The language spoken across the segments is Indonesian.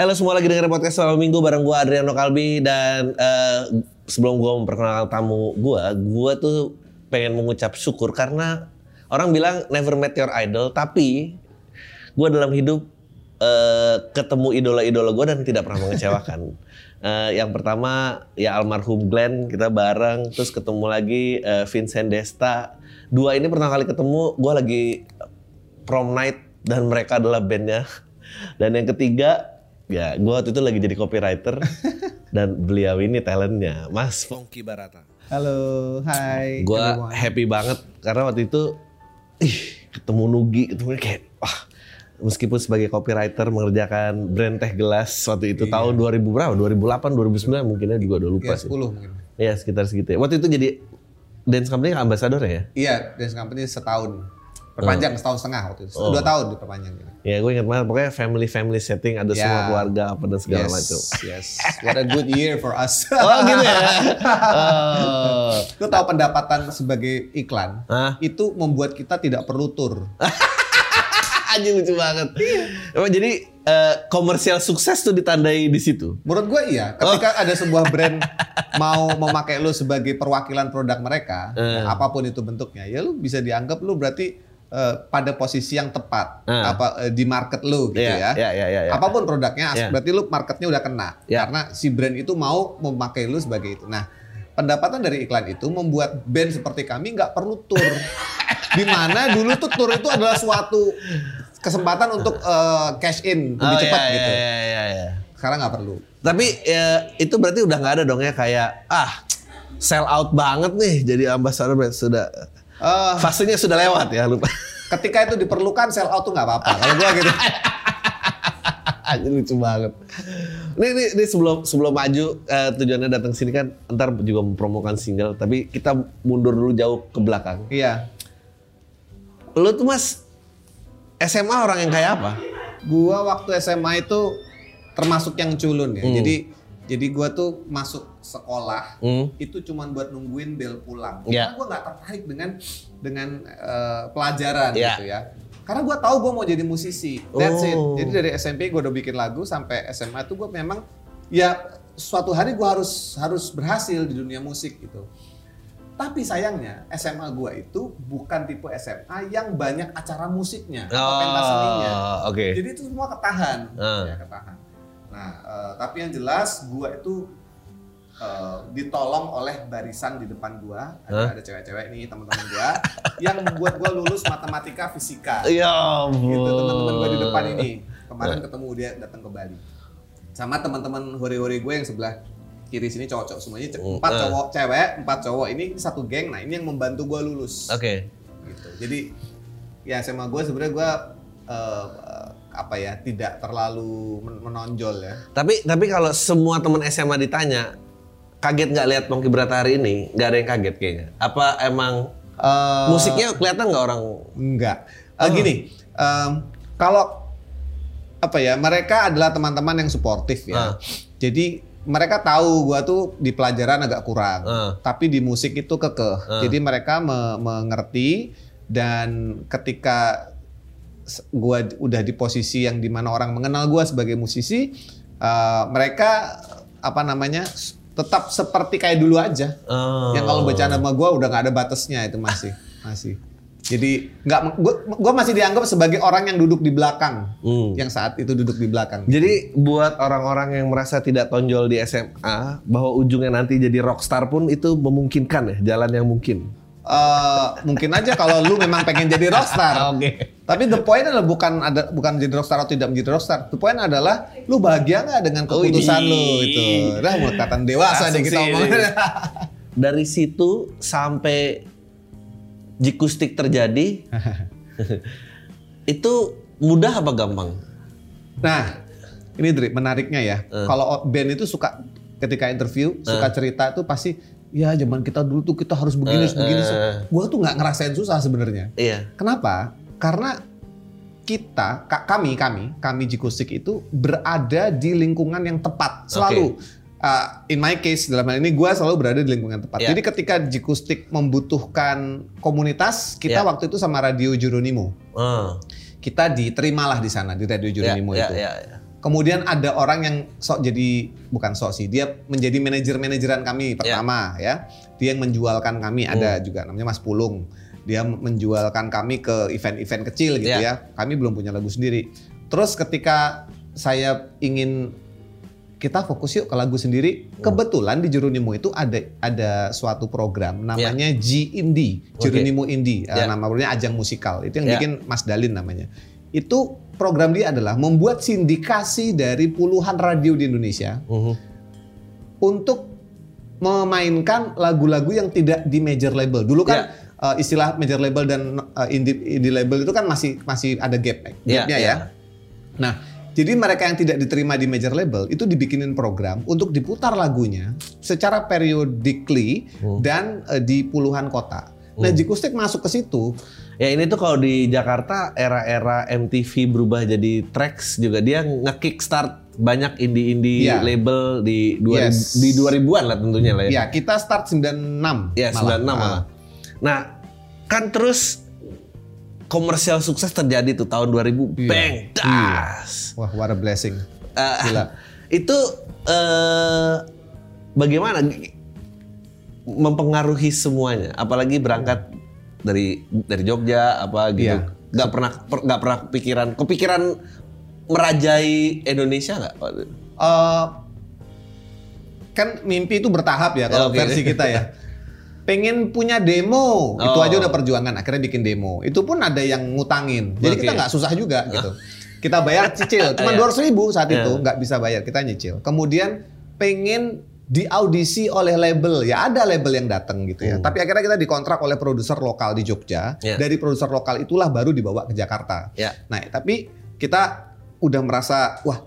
Halo semua lagi dengerin podcast selama minggu bareng gue Adriano Kalbi dan eh, sebelum gue memperkenalkan tamu gue, gue tuh pengen mengucap syukur karena orang bilang never met your idol, tapi gue dalam hidup eh, ketemu idola-idola gue dan tidak pernah mengecewakan. Eh, yang pertama ya almarhum Glenn kita bareng, terus ketemu lagi eh, Vincent Desta. Dua ini pertama kali ketemu, gue lagi prom night dan mereka adalah bandnya. Dan yang ketiga, ya gue waktu itu lagi jadi copywriter dan beliau ini talentnya, Mas Fongki Barata. Halo, hai. Gue happy banget karena waktu itu, ih ketemu Nugi, ketemu kayak, wah meskipun sebagai copywriter mengerjakan brand teh gelas waktu itu tahun 2000 berapa? 2008, 2009 mungkinnya juga udah lupa Ya, sih. 10 mungkin. Iya sekitar segitu. ya. Waktu itu jadi dance company ambassador ya? Iya, dance company setahun. Perpanjang setahun setengah waktu itu. Dua tahun diperpanjang gitu. Ya gue ingat banget pokoknya family family setting ada Ya. semua keluarga apa dan segala yes, macam. yes. What a good year for us. Oh gitu ya. Oh. Lu tahu pendapatan sebagai iklan Hah? itu membuat kita tidak perlu tur. Anjing lucu banget. Emang jadi eh, komersial sukses tuh ditandai di situ. Menurut gue iya. Ketika ada sebuah brand mau memakai lu sebagai perwakilan produk mereka, Eh. apa pun itu bentuknya, ya lu bisa dianggap lu berarti eh, pada posisi yang tepat Eh. apa eh, di market lu gitu Iya, ya. iya, iya, iya, iya. Apa pun produknya, Iya. berarti lu marketnya udah kena. Iya. Karena si brand itu mau memakai lu sebagai itu. Nah, pendapatan dari iklan itu membuat band seperti kami nggak perlu tour. Di mana dulu tuh tour itu adalah suatu kesempatan untuk eh, cash in lebih Oh, cepat iya, gitu. Iya, iya, iya. Sekarang nggak perlu. Tapi ya, itu berarti udah nggak ada dong ya kayak ah sell out banget nih jadi ambassador brand. sudah Eh, fasenya sudah lewat ya lupa. ketika itu diperlukan sell out tuh nggak apa-apa. Kalau gua gitu. Lucu banget. Ini, ini, ini sebelum sebelum maju eh, tujuannya datang sini kan ntar juga mempromokan single tapi kita mundur dulu jauh ke belakang. Iya. Lu tuh mas SMA orang yang kayak apa? Gua waktu SMA itu termasuk yang culun ya. Hmm. Jadi jadi gua tuh masuk sekolah Hmm. itu cuman buat nungguin bel pulang. Iya. Karena gua nggak tertarik dengan dengan eh, pelajaran Iya. gitu ya. Karena gua tahu gua mau jadi musisi. That's it. Oh. Jadi dari SMP gua udah bikin lagu sampai SMA tuh gua memang ya suatu hari gua harus harus berhasil di dunia musik gitu. Tapi sayangnya SMA gua itu bukan tipe SMA yang banyak acara musiknya atau pentas seninya. Oh, oke. Jadi itu semua ketahan, Ah. ya ketahan. Nah, eh, tapi yang jelas gua itu eh, ditolong oleh barisan di depan gua, ada, ada cewek-cewek nih teman-teman gua yang membuat gua lulus matematika fisika. Ya ampun. Gitu teman-teman gua di depan ini. Kemarin ketemu dia datang ke Bali. Sama teman-teman hore-hore gue yang sebelah kiri sini cowok-cowok semuanya Hmm, empat ah. cowok cewek empat cowok ini satu geng nah ini yang membantu gua lulus Oke. gitu. Jadi ya SMA gue sebenarnya gue eh, apa ya tidak terlalu men- menonjol ya. Tapi tapi kalau semua teman SMA ditanya kaget nggak lihat Pongki Brata hari ini? Nggak ada yang kaget kayaknya. Apa emang Eh, musiknya kelihatan nggak orang? enggak. Eh, Gini, em, kalau apa ya mereka adalah teman-teman yang suportif ya. Jadi mereka tahu gua tuh di pelajaran agak kurang, Ah. tapi di musik itu kekeh. Jadi mereka me- mengerti dan ketika d- udah di posisi yang di mana orang mengenal gua sebagai musisi, eh, mereka apa namanya tetap seperti kayak dulu aja. Oh. Yang kalau bercanda sama gue udah nggak ada batasnya itu masih masih. Jadi nggak gue gue masih dianggap sebagai orang yang duduk di belakang, Hmm. yang saat itu duduk di belakang. Jadi buat orang-orang yang merasa tidak tonjol di SMA, bahwa ujungnya nanti jadi rockstar pun itu memungkinkan ya, jalan yang mungkin. Eh, mungkin aja kalau lu memang pengen jadi rockstar. Oke. Tapi the point adalah bukan ada bukan jadi rockstar atau tidak menjadi rockstar. The point adalah lu bahagia nggak dengan Oh, keputusan lu itu. Udah mulai kelihatan dewasa deh kita ngomongin. ini. Dari situ sampai jikustik terjadi, itu mudah apa gampang? Nah, ini Dri, menariknya ya. Eh. Kalau band itu suka ketika interview suka cerita itu pasti ya zaman kita dulu tuh kita harus begini, harus begini. Gua tuh nggak ngerasain susah sebenarnya. Iya. Kenapa? Karena kita, ka- kami, kami, kami Jikustik itu berada di lingkungan yang tepat selalu. Uh, in my case dalam hal ini gue selalu berada di lingkungan tepat. Ya. Jadi ketika Jikustik membutuhkan komunitas, kita Ya. waktu itu sama Radio Jeronimo. Ah. Kita diterima lah di sana di Radio Ya, Jeronimo ya, itu. ya, ya. Kemudian ada orang yang sok jadi bukan sok sih, dia menjadi manajer-manajeran kami pertama ya. Dia yang menjualkan kami ada Hmm. juga namanya Mas Pulung. Dia menjualkan kami ke event-event kecil gitu Ya. ya. Kami belum punya lagu sendiri. Terus ketika saya ingin kita fokus yuk ke lagu sendiri, Hmm. kebetulan di Jeronimo itu ada ada suatu program namanya G Indie, Ya. Oke. Jeronimo Indie, Eh, Ya. nama namanya ajang musikal. Itu yang Ya. bikin Mas Dalin namanya. Itu program dia adalah membuat sindikasi dari puluhan radio di Indonesia Mhm. untuk memainkan lagu-lagu yang tidak di major label. Dulu kan eh, istilah major label dan eh, indie, indie label itu kan masih masih ada gap Ya, gapnya ya. ya. Nah, jadi mereka yang tidak diterima di major label itu dibikinin program untuk diputar lagunya secara periodically Hmm. dan eh, di puluhan kota. Nah, Jikustik masuk ke situ. Ya ini tuh kalau di Jakarta era-era MTV berubah jadi tracks juga dia nge-kickstart banyak indie-indie Iya. label di 2000 Yes. di 2000-an lah tentunya lah ya. Ya, kita start 96. Ya, 96 malah. Nah, kan terus komersial sukses terjadi tuh tahun 2000 Iya. bang das. Wah, what a blessing. Gila. itu eh bagaimana mempengaruhi semuanya apalagi berangkat dari dari Jogja apa gitu Iya. nggak pernah per- pernah kepikiran kepikiran merajai Indonesia nggak Eh, kan mimpi itu bertahap ya kalau Oke. versi kita ya. Pengen punya demo, itu Oh. aja udah perjuangan. Akhirnya bikin demo. Itu pun ada yang ngutangin. Jadi kita nggak susah juga gitu. Kita bayar cicil, cuma Iya. dua ribu saat Iya. itu nggak bisa bayar, kita nyicil. Kemudian pengen diaudisi oleh label, ya ada label yang datang gitu ya. Hmm. Tapi akhirnya kita dikontrak oleh produser lokal di Jogja. Iya. Dari produser lokal itulah baru dibawa ke Jakarta. ya Nah, tapi kita udah merasa wah.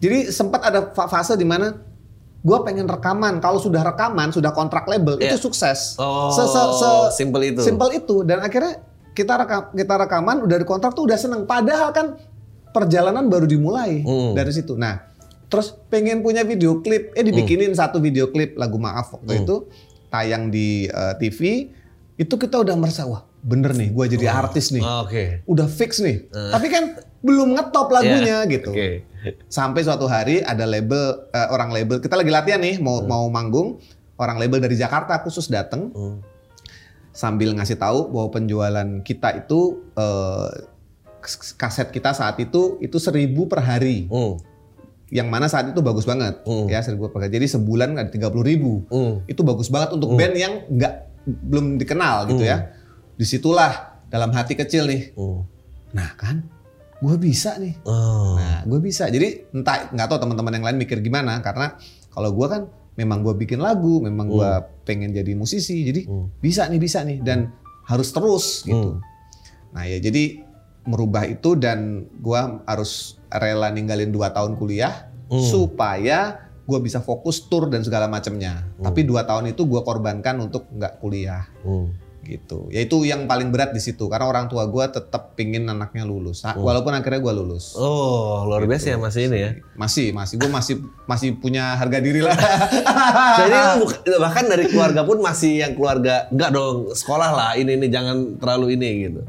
Jadi sempat ada fa- fase di mana gue pengen rekaman. Kalau sudah rekaman, sudah kontrak label Iya. itu sukses. oh Se- se- se- simple itu Simple itu dan akhirnya kita rekam kita rekaman udah dikontrak tuh udah seneng. Padahal kan perjalanan baru dimulai Hmm. dari situ. Nah, terus pengen punya video klip, eh dibikinin satu video klip lagu maaf waktu Hmm. itu tayang di eh, TV. Itu kita udah merasa wah bener nih, gue jadi artis nih oke udah fix nih. Tapi kan belum ngetop lagunya Ya, gitu. oke Sampai suatu hari ada label eh, orang label kita lagi latihan nih mau mau manggung, orang label dari Jakarta khusus dateng Hmm. sambil ngasih tahu bahwa penjualan kita itu kas- kaset kita saat itu itu seribu per hari. Hmm. Yang mana saat itu bagus banget Hmm. ya seribu per hari. Jadi sebulan ada tiga puluh ribu. Hmm. Itu bagus banget untuk band yang nggak belum dikenal gitu ya. Di situlah dalam hati kecil nih. Hmm. Nah kan, gue bisa nih. Oh. Nah, gue bisa. Jadi entah nggak tahu teman-teman yang lain mikir gimana karena kalau gue kan memang gue bikin lagu, memang gue pengen jadi musisi. Jadi Hmm. bisa nih, bisa nih dan harus terus gitu. Nah, ya jadi merubah itu dan gue harus rela ninggalin 2 tahun kuliah Hmm. supaya gue bisa fokus tour dan segala macamnya. Hmm. Tapi dua tahun itu gue korbankan untuk nggak kuliah Hmm. gitu. Ya itu yang paling berat di situ karena orang tua gue tetap pingin anaknya lulus. Hmm. Walaupun akhirnya gue lulus. Oh, luar biasa ya masih ini ya. Masih, masih gue masih masih punya harga diri lah. Jadi bahkan dari keluarga pun masih yang keluarga enggak dong sekolah lah ini ini jangan terlalu ini gitu.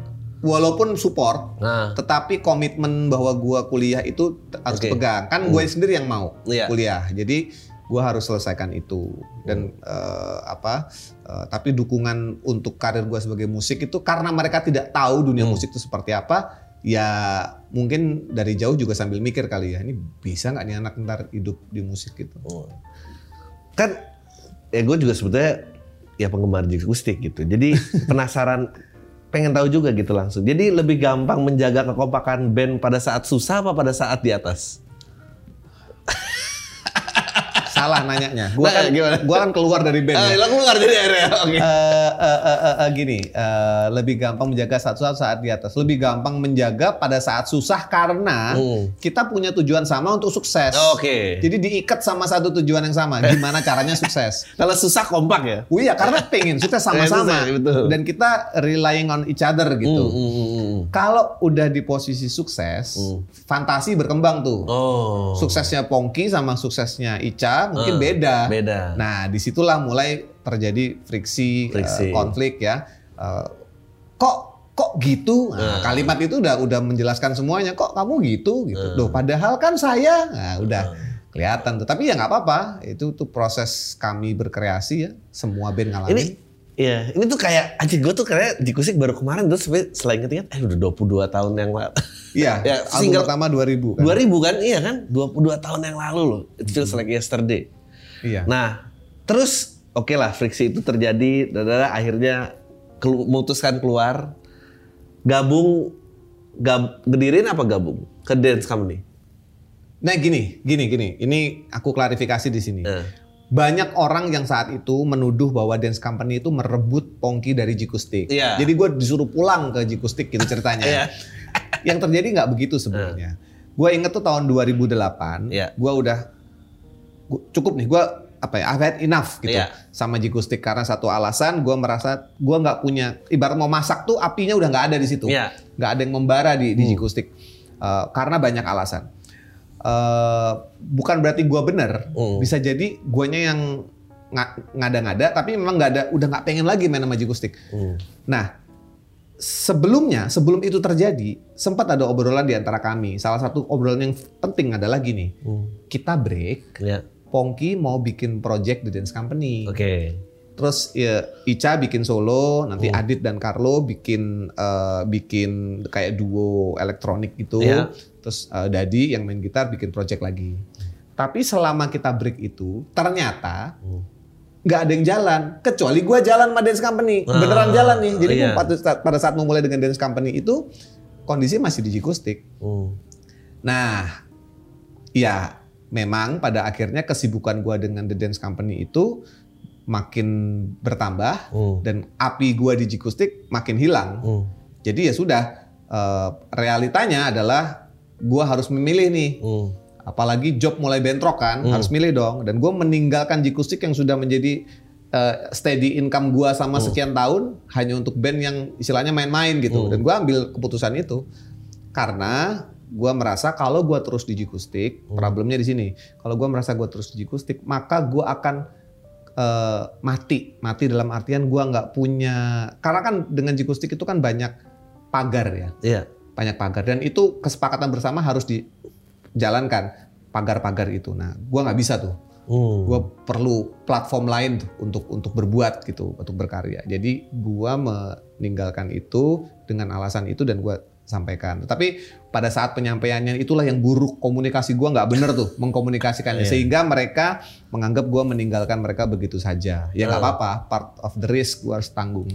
Walaupun support, Nah, tetapi komitmen bahwa gue kuliah itu harus Oke. pegang. Kan gue sendiri yang mau Iya. kuliah. Jadi gue harus selesaikan itu. Dan eh, apa? eh, tapi dukungan untuk karir gue sebagai musik itu karena mereka tidak tahu dunia Hmm. musik itu seperti apa. Ya mungkin dari jauh juga sambil mikir kali ya ini bisa nggak nih anak ntar hidup di musik gitu. kan ya gue juga sebetulnya ya penggemar akustik gitu. Jadi penasaran pengen tahu juga gitu langsung. Jadi lebih gampang menjaga kekompakan band pada saat susah apa pada saat di atas? Salah nanyanya. Gua Nah, kan gimana? gua kan keluar dari band. Ya. lo keluar dari area. Oke. Eh, eh, eh, eh, gini, eh, lebih gampang menjaga saat saat di atas, lebih gampang menjaga pada saat susah karena Hmm. kita punya tujuan sama untuk sukses. Oke. Jadi diikat sama satu tujuan yang sama. Gimana caranya sukses? Kalau susah kompak ya. Oh iya, karena pengen sukses sama-sama. Dan kita relying on each other gitu. Hmm, hmm, hmm, hmm. Kalau udah di posisi sukses, fantasi berkembang tuh. Oh. Suksesnya Pongki sama suksesnya Ica mungkin Ah, beda. beda. Nah, di situlah mulai terjadi friksi, Friksi. eh, konflik ya. Eh, kok kok gitu? Nah, kalimat itu udah udah menjelaskan semuanya. Kok kamu gitu? Gitu. Loh, padahal kan saya. Nah, udah kelihatan tuh. Tapi ya nggak apa-apa. Itu tuh proses kami berkreasi ya. Semua band ngalamin. Ini Iya, ini tuh kayak anjing gue tuh kayak Jikusik baru kemarin terus selain inget eh udah 22 tahun yang lalu. Iya, Ya, album single- pertama 2000 kan. 2000 kan? Iya kan? 22 tahun yang lalu loh. It feels like yesterday. Iya. Nah, terus oke lah friksi itu terjadi, dadada, akhirnya kelu- memutuskan keluar, gabung, gab, ngedirin apa gabung ke dance company? Nah gini, gini, gini. Ini aku klarifikasi di sini. Eh. Banyak orang yang saat itu menuduh bahwa dance company itu merebut Pongki dari Jikustik. Iya. Jadi gue disuruh pulang ke Jikustik gitu ceritanya. Iya. yang terjadi nggak begitu sebenarnya. Gue inget tuh tahun 2008, Iya. gue udah gua- cukup nih. Gue apa ya? I've had enough gitu Iya. sama Jikustik karena satu alasan gue merasa gue nggak punya ibarat mau masak tuh apinya udah nggak ada di situ Iya. nggak ada yang membara di, Hmm. di Jikustik Eh, karena banyak alasan. Eh, bukan berarti gua bener, Hmm. bisa jadi guanya yang nga- ngada-ngada, tapi memang nggak ada, udah nggak pengen lagi main sama Jikustik. Hmm. Nah, sebelumnya, sebelum itu terjadi, sempat ada obrolan di antara kami. Salah satu obrolan yang penting adalah gini, Hmm. kita break, Ya, Pongki mau bikin project di dance company. oke. Terus ya, Ica bikin solo, nanti Hmm. Adit dan Carlo bikin eh, bikin kayak duo elektronik gitu. Iya. Terus eh, Dadi yang main gitar bikin project lagi. Tapi selama kita break itu, ternyata Hmm. nggak ada yang jalan, kecuali gua jalan sama dance company, Ah, beneran jalan nih. Jadi iya. gua pada saat, pada saat memulai dengan dance company itu kondisi masih di Jikustik. Hmm. Nah, ya memang pada akhirnya kesibukan gua dengan The Dance Company itu makin bertambah Hmm. dan api gua di Jikustik makin hilang. Hmm. Jadi ya sudah eh, realitanya adalah gua harus memilih nih. Hmm. Apalagi job mulai bentrok kan, harus milih dong. Dan gua meninggalkan Jikustik yang sudah menjadi eh, steady income gua sama sekian tahun hanya untuk band yang istilahnya main-main gitu. Dan gua ambil keputusan itu karena gua merasa kalau gua terus di Jikustik, problemnya di sini. Kalau gua merasa gua terus di Jikustik, maka gua akan eh, mati. Mati dalam artian gua nggak punya karena kan dengan Jikustik itu kan banyak pagar ya Iya. banyak pagar dan itu kesepakatan bersama harus dijalankan pagar-pagar itu. Nah, gua nggak bisa tuh. Hmm. Gua perlu platform lain tuh untuk untuk berbuat gitu, untuk berkarya. Jadi gua meninggalkan itu dengan alasan itu dan gua sampaikan. Tapi pada saat penyampaiannya itulah yang buruk komunikasi gua nggak bener tuh mengkomunikasikannya Iya. sehingga mereka menganggap gua meninggalkan mereka begitu saja. Ya nggak Ah. apa-apa, part of the risk gua harus tanggung.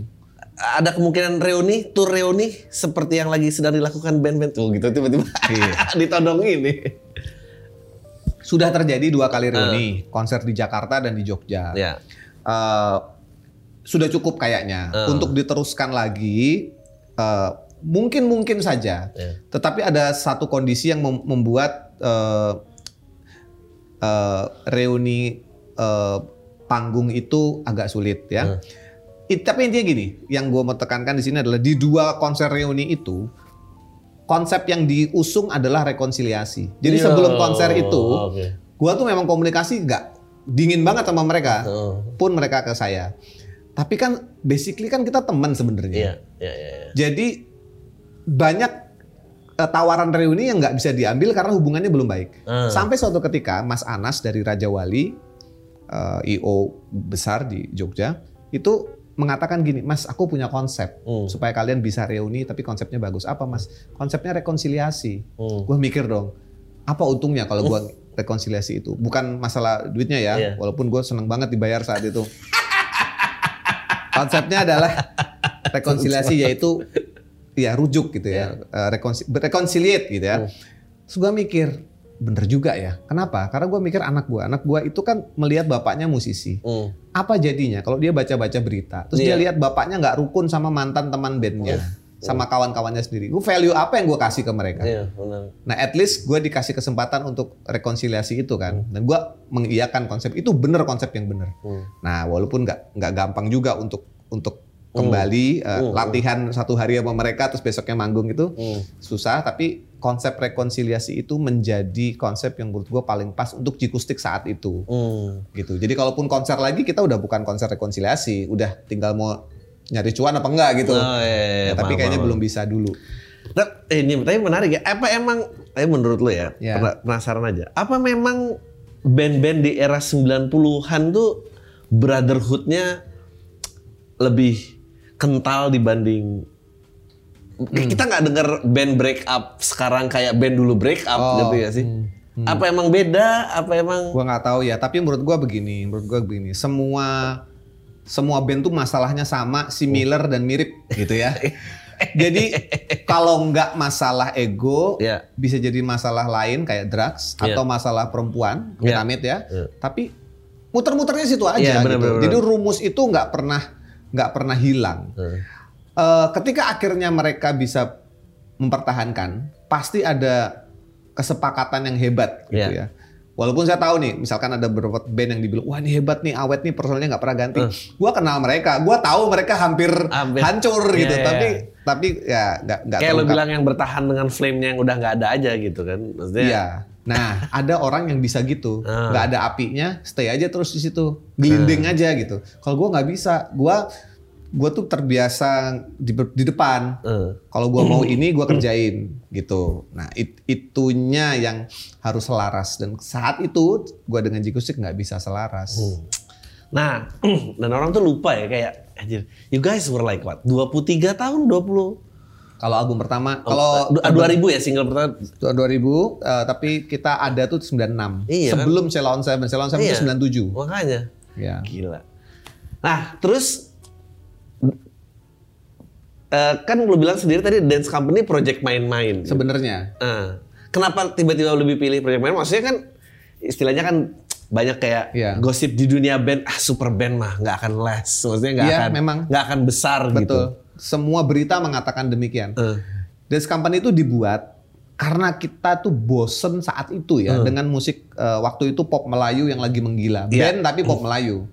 Ada kemungkinan reuni, tur reuni seperti yang lagi sedang dilakukan band-band tuh gitu tiba-tiba Iya. ditodong ini. Sudah terjadi dua kali reuni, konser di Jakarta dan di Jogja. Ya. eh, sudah cukup kayaknya Eh. untuk diteruskan lagi eh, mungkin mungkin saja Ya. tetapi ada satu kondisi yang mem- membuat eh, eh, reuni eh, panggung itu agak sulit ya It- tapi intinya gini yang gue mau tekankan di sini adalah di dua konser reuni itu konsep yang diusung adalah rekonsiliasi jadi Yo, sebelum konser itu oke. gua tuh memang komunikasi nggak dingin banget sama mereka Oh. pun mereka ke saya. Tapi kan basically kan kita teman sebenarnya. Iya, iya, iya. iya. Jadi banyak eh, tawaran reuni yang nggak bisa diambil karena hubungannya belum baik. Ah. Sampai suatu ketika Mas Anas dari Raja Wali, eh, IO besar di Jogja, itu mengatakan gini, Mas aku punya konsep Hmm. supaya kalian bisa reuni tapi konsepnya bagus. Apa Mas? Konsepnya rekonsiliasi. Hmm. Gue mikir dong, apa untungnya kalau gue rekonsiliasi itu? Bukan masalah duitnya ya, Iya. walaupun gue seneng banget dibayar saat itu. Konsepnya adalah rekonsiliasi yaitu ya rujuk gitu ya, Eh, rekonsi- reconciliate gitu ya. Terus gue mikir, bener juga ya. Kenapa? Karena gue mikir anak gue, anak gue itu kan melihat bapaknya musisi. Hmm. Apa jadinya kalau dia baca-baca berita, terus dia Iya. lihat bapaknya nggak rukun sama mantan teman bandnya, sama kawan-kawannya sendiri. Gue value apa yang gue kasih ke mereka? Iya, benar. Nah, at least gue dikasih kesempatan untuk rekonsiliasi itu kan, dan gue mengiyakan konsep itu bener konsep yang bener. Hmm. Nah, walaupun nggak nggak gampang juga untuk untuk kembali eh, Hmm. latihan satu hari sama mereka, terus besoknya manggung itu Hmm. susah. Tapi konsep rekonsiliasi itu menjadi konsep yang menurut gue paling pas untuk jikustik saat itu, Hmm. gitu. Jadi kalaupun konser lagi kita udah bukan konser rekonsiliasi, udah tinggal mau nyari cuan apa enggak gitu. Oh, iya, iya, Ya, tapi paham, kayaknya paham. belum bisa dulu. Nah, eh, ini tapi menarik ya. Apa emang tapi menurut lo ya, Ya. pena- penasaran aja. Apa memang band-band di era 90-an tuh brotherhood-nya lebih kental dibanding Hmm. kita nggak denger band break up sekarang kayak band dulu break up Oh, gitu ya sih. hmm, Apa emang beda? Apa emang Gua nggak tahu ya, tapi menurut gua begini, menurut gua begini, semua semua band tuh masalahnya sama, similar dan mirip gitu ya. Jadi kalau nggak masalah ego, Ya. bisa jadi masalah lain kayak drugs Ya. atau masalah perempuan, Ya. amit ya. Ya. Tapi muter-muternya situ aja Ya, benar, gitu. benar, Jadi rumus itu nggak pernah nggak pernah hilang. Hmm. Eh, ketika akhirnya mereka bisa mempertahankan, pasti ada kesepakatan yang hebat gitu Iya. ya. Walaupun saya tahu nih, misalkan ada beberapa band yang dibilang, wah ini hebat nih, awet nih, personalnya nggak pernah ganti. Gua kenal mereka, gua tahu mereka hampir, Hampir. hancur Iya, gitu. iya, Tapi iya. tapi ya nggak nggak kayak lo bilang yang bertahan dengan flame-nya yang udah nggak ada aja gitu kan. Maksudnya Iya. Nah, ada orang yang bisa gitu, Ah. nggak ada apinya, stay aja terus di situ, gelinding Ah. aja gitu. Kalau gua nggak bisa, gua gua tuh terbiasa di, di depan. eh. Kalau gua mau ini gua kerjain gitu. Nah, it- itunya yang harus selaras dan saat itu gua dengan Jikusik nggak bisa selaras. Nah, dan orang tuh lupa ya kayak anjir, you guys were like what? 23 tahun, 20 Kalau album pertama, Oh, kalau du- 2000 ya single pertama. 2000 eh, tapi kita ada tuh 96. Iya, kan? Sebelum Ceylon Seven, Ceylon Seven Iya. itu 97. Makanya. Ya. Gila. Nah, terus eh, kan lu bilang sendiri tadi dance company project main-main. Sebenarnya Ah. kenapa tiba-tiba lebih pilih project main? Maksudnya kan istilahnya kan banyak kayak Iya. gosip di dunia band ah super band mah nggak akan last maksudnya nggak Iya, akan memang. nggak akan besar betul. gitu Semua berita mengatakan demikian. Eh. Dance Company itu dibuat karena kita tuh bosen saat itu ya dengan musik eh, waktu itu pop Melayu yang lagi menggila. Iya. Band tapi pop Melayu.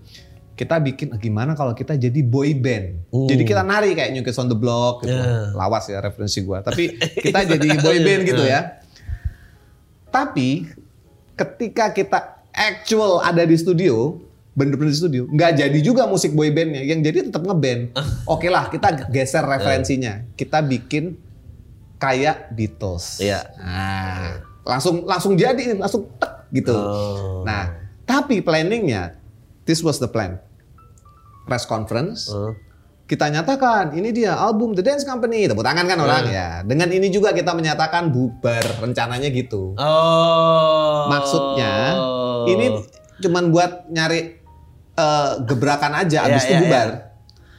Kita bikin "Ah, gimana kalau kita jadi boy band. Hmm. Jadi kita nari kayak New Kids on the Block gitu. Yeah. Lawas ya referensi gua. Tapi kita jadi boy band gitu ya. Tapi ketika kita actual ada di studio, bener-bener di studio, nggak jadi juga musik boy bandnya. Yang jadi tetap ngeband. Oke lah, kita geser referensinya. Kita bikin kayak Beatles. Iya. Nah, langsung langsung jadi, langsung tek gitu. Oh. Nah, tapi planningnya, this was the plan. Press conference, Eh. kita nyatakan ini dia album The Dance Company. Tepuk tangan kan orang ya. Dengan ini juga kita menyatakan bubar rencananya gitu. oh Maksudnya ini cuman buat nyari eh, gebrakan aja Iya, abis itu iya, bubar.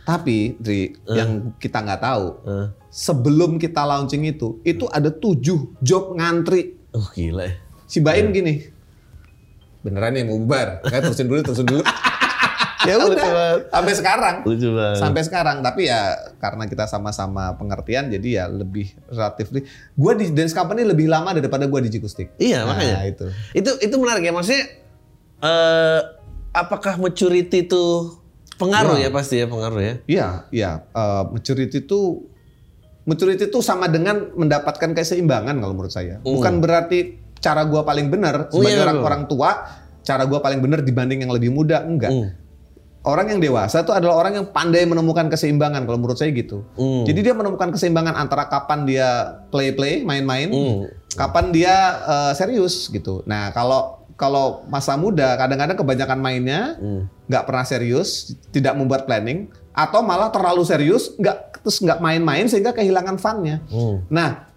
Tapi Dri, yang kita nggak tahu Eh. sebelum kita launching itu, itu ada tujuh job ngantri. oh gila Si Baim gini, beneran nih mau bubar? Kayak terusin dulu, terusin dulu. ya udah, sampai sekarang. lucu banget Sampai sekarang, tapi ya karena kita sama-sama pengertian, jadi ya lebih relatif. Gue di Dance Company lebih lama daripada gue di Jikustik. Iya Nah, makanya itu. itu itu menarik ya maksudnya eh apakah maturity itu pengaruh ya pasti ya pengaruh ya Iya, iya. Eh, maturity itu maturity itu sama dengan mendapatkan keseimbangan kalau menurut saya. Bukan berarti cara gua paling benar Oh, sebagai iya, orang orang tua, cara gua paling benar dibanding yang lebih muda, enggak. Hmm. Orang yang dewasa itu adalah orang yang pandai menemukan keseimbangan kalau menurut saya gitu. Hmm. Jadi dia menemukan keseimbangan antara kapan dia play-play, main-main, Hmm. kapan dia eh, serius gitu. Nah, kalau kalau masa muda kadang-kadang kebanyakan mainnya Hmm. nggak pernah serius, tidak membuat planning, atau malah terlalu serius, nggak terus nggak main-main sehingga kehilangan funnya. Hmm. Nah,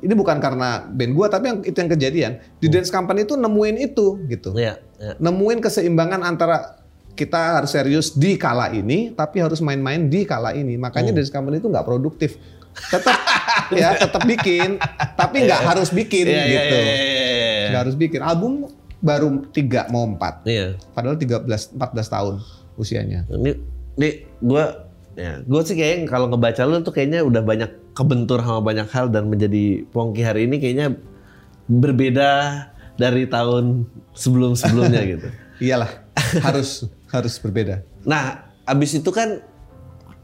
ini bukan karena band gua, tapi yang itu yang kejadian di dance company itu nemuin itu gitu, Iya, iya. nemuin keseimbangan antara kita harus serius di kala ini, tapi harus main-main di kala ini. Makanya dance company itu nggak produktif. Tetap ya, tetap bikin, tapi nggak harus bikin Iya, iya, gitu. iya, iya. Nggak harus bikin album baru tiga mau empat. Iya. Padahal 13 14 tahun usianya. Ini, ini gue ya, gue sih kayaknya kalau ngebaca lu tuh kayaknya udah banyak kebentur sama banyak hal dan menjadi Pongki hari ini kayaknya berbeda dari tahun sebelum-sebelumnya gitu. Iyalah, harus harus berbeda. Nah, abis itu kan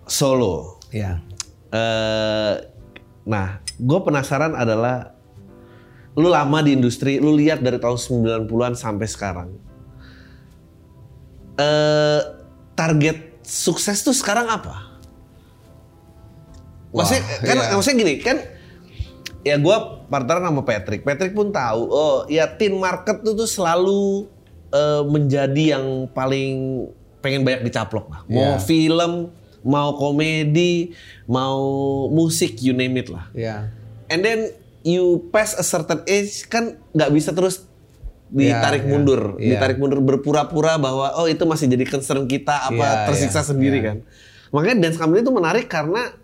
solo. Iya. Eh, nah, gue penasaran adalah lu lama di industri, lu lihat dari tahun 90-an sampai sekarang. Eh, target sukses tuh sekarang apa? Maksudnya Wah, kan iya. maksudnya gini, kan ya gue partner sama Patrick. Patrick pun tahu, oh ya teen market tuh tuh selalu eh, menjadi yang paling pengen banyak dicaplok lah. Mau Iya. film, mau komedi, mau musik, you name it lah. Iya. And then you pass a certain age kan nggak bisa terus ditarik Iya, iya, mundur, iya. ditarik mundur berpura-pura bahwa oh itu masih jadi concern kita apa Iya, tersiksa iya, sendiri iya. kan. Makanya dance company itu menarik karena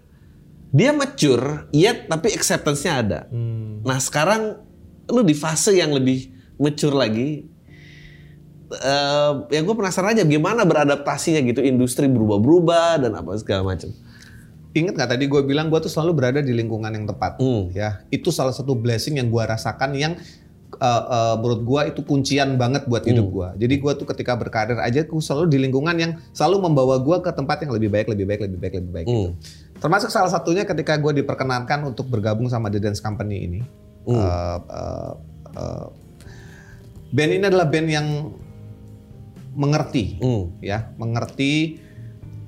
dia mature, yet tapi acceptance-nya ada. Hmm. Nah sekarang lu di fase yang lebih mature lagi. Eh, ya gue penasaran aja gimana beradaptasinya gitu industri berubah-berubah dan apa segala macam. Ingat nggak tadi gue bilang gue tuh selalu berada di lingkungan yang tepat, Hmm. ya. Itu salah satu blessing yang gue rasakan yang uh, uh, menurut gue itu kuncian banget buat hidup Hmm. gue. Jadi gue tuh ketika berkarir aja gue selalu di lingkungan yang selalu membawa gue ke tempat yang lebih baik, lebih baik, lebih baik, lebih baik. gitu. Hmm. Termasuk salah satunya ketika gue diperkenankan untuk bergabung sama The Dance Company ini. Hmm. Uh, uh, uh, band ini adalah band yang mengerti, Hmm. ya, mengerti.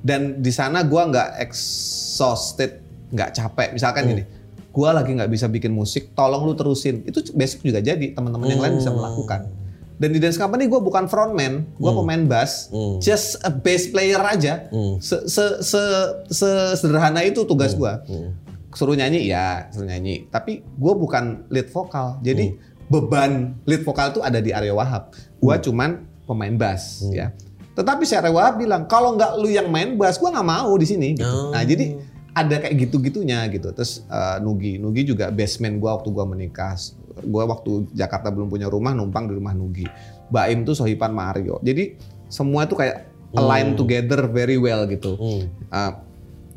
Dan di sana gue nggak exhausted, nggak capek. Misalkan gini, gue lagi nggak bisa bikin musik, tolong lu terusin. Itu besok juga jadi teman-teman yang lain bisa melakukan. Dan di dance company gue bukan frontman, gue pemain bass, Hmm. just a bass player aja. Hmm. Se, se, se, se- sederhana itu tugas gue. Hmm. Suruh nyanyi ya, suruh nyanyi. Tapi gue bukan lead vokal, jadi beban lead vokal itu ada di Arya Wahab. Gue cuman pemain bass, ya. Tetapi si Arya Wahab bilang kalau nggak lu yang main bass, gue nggak mau di sini. Gitu. Oh. Nah jadi ada kayak gitu-gitunya gitu. Terus eh, Nugi, Nugi juga basement gue waktu gue menikah. Gue waktu Jakarta belum punya rumah, numpang di rumah Nugi. Baim tuh Sohipan Mario. Jadi semua tuh kayak align together very well gitu. Hmm. Uh,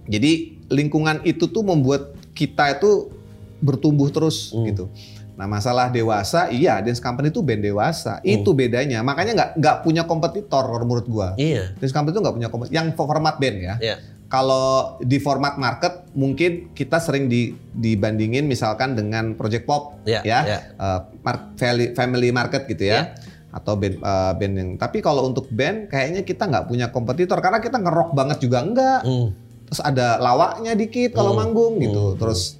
jadi lingkungan itu tuh membuat kita itu bertumbuh terus Hmm. gitu. Nah masalah dewasa, iya dance company itu band dewasa, itu bedanya. Makanya nggak nggak punya kompetitor menurut gua. Iya. Dance company itu nggak punya kompetitor. Yang format band ya. Iya. Kalau di format market mungkin kita sering di, dibandingin misalkan dengan project pop Iya, ya, iya. Uh, mar- family, family market gitu ya, atau band uh, band yang. Tapi kalau untuk band kayaknya kita nggak punya kompetitor karena kita ngerok banget juga enggak. Hmm. Terus ada lawaknya dikit kalau manggung gitu. Terus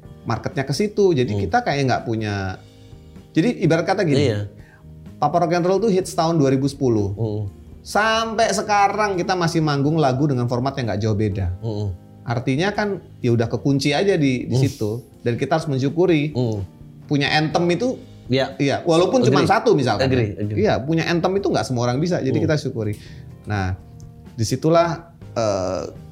marketnya ke situ. Jadi kita kayak nggak punya. Jadi ibarat kata gini, Iya. Papa Rock and Roll tuh hits tahun 2010. Hmm. Sampai sekarang kita masih manggung lagu dengan format yang nggak jauh beda. Hmm. Artinya kan ya udah kekunci aja di di situ dan kita harus mensyukuri Hmm. punya anthem itu Ya. iya walaupun cuma satu misalkan. Agree, ya. agree. Iya, punya anthem itu nggak semua orang bisa. Jadi Hmm. kita syukuri. Nah, di situlah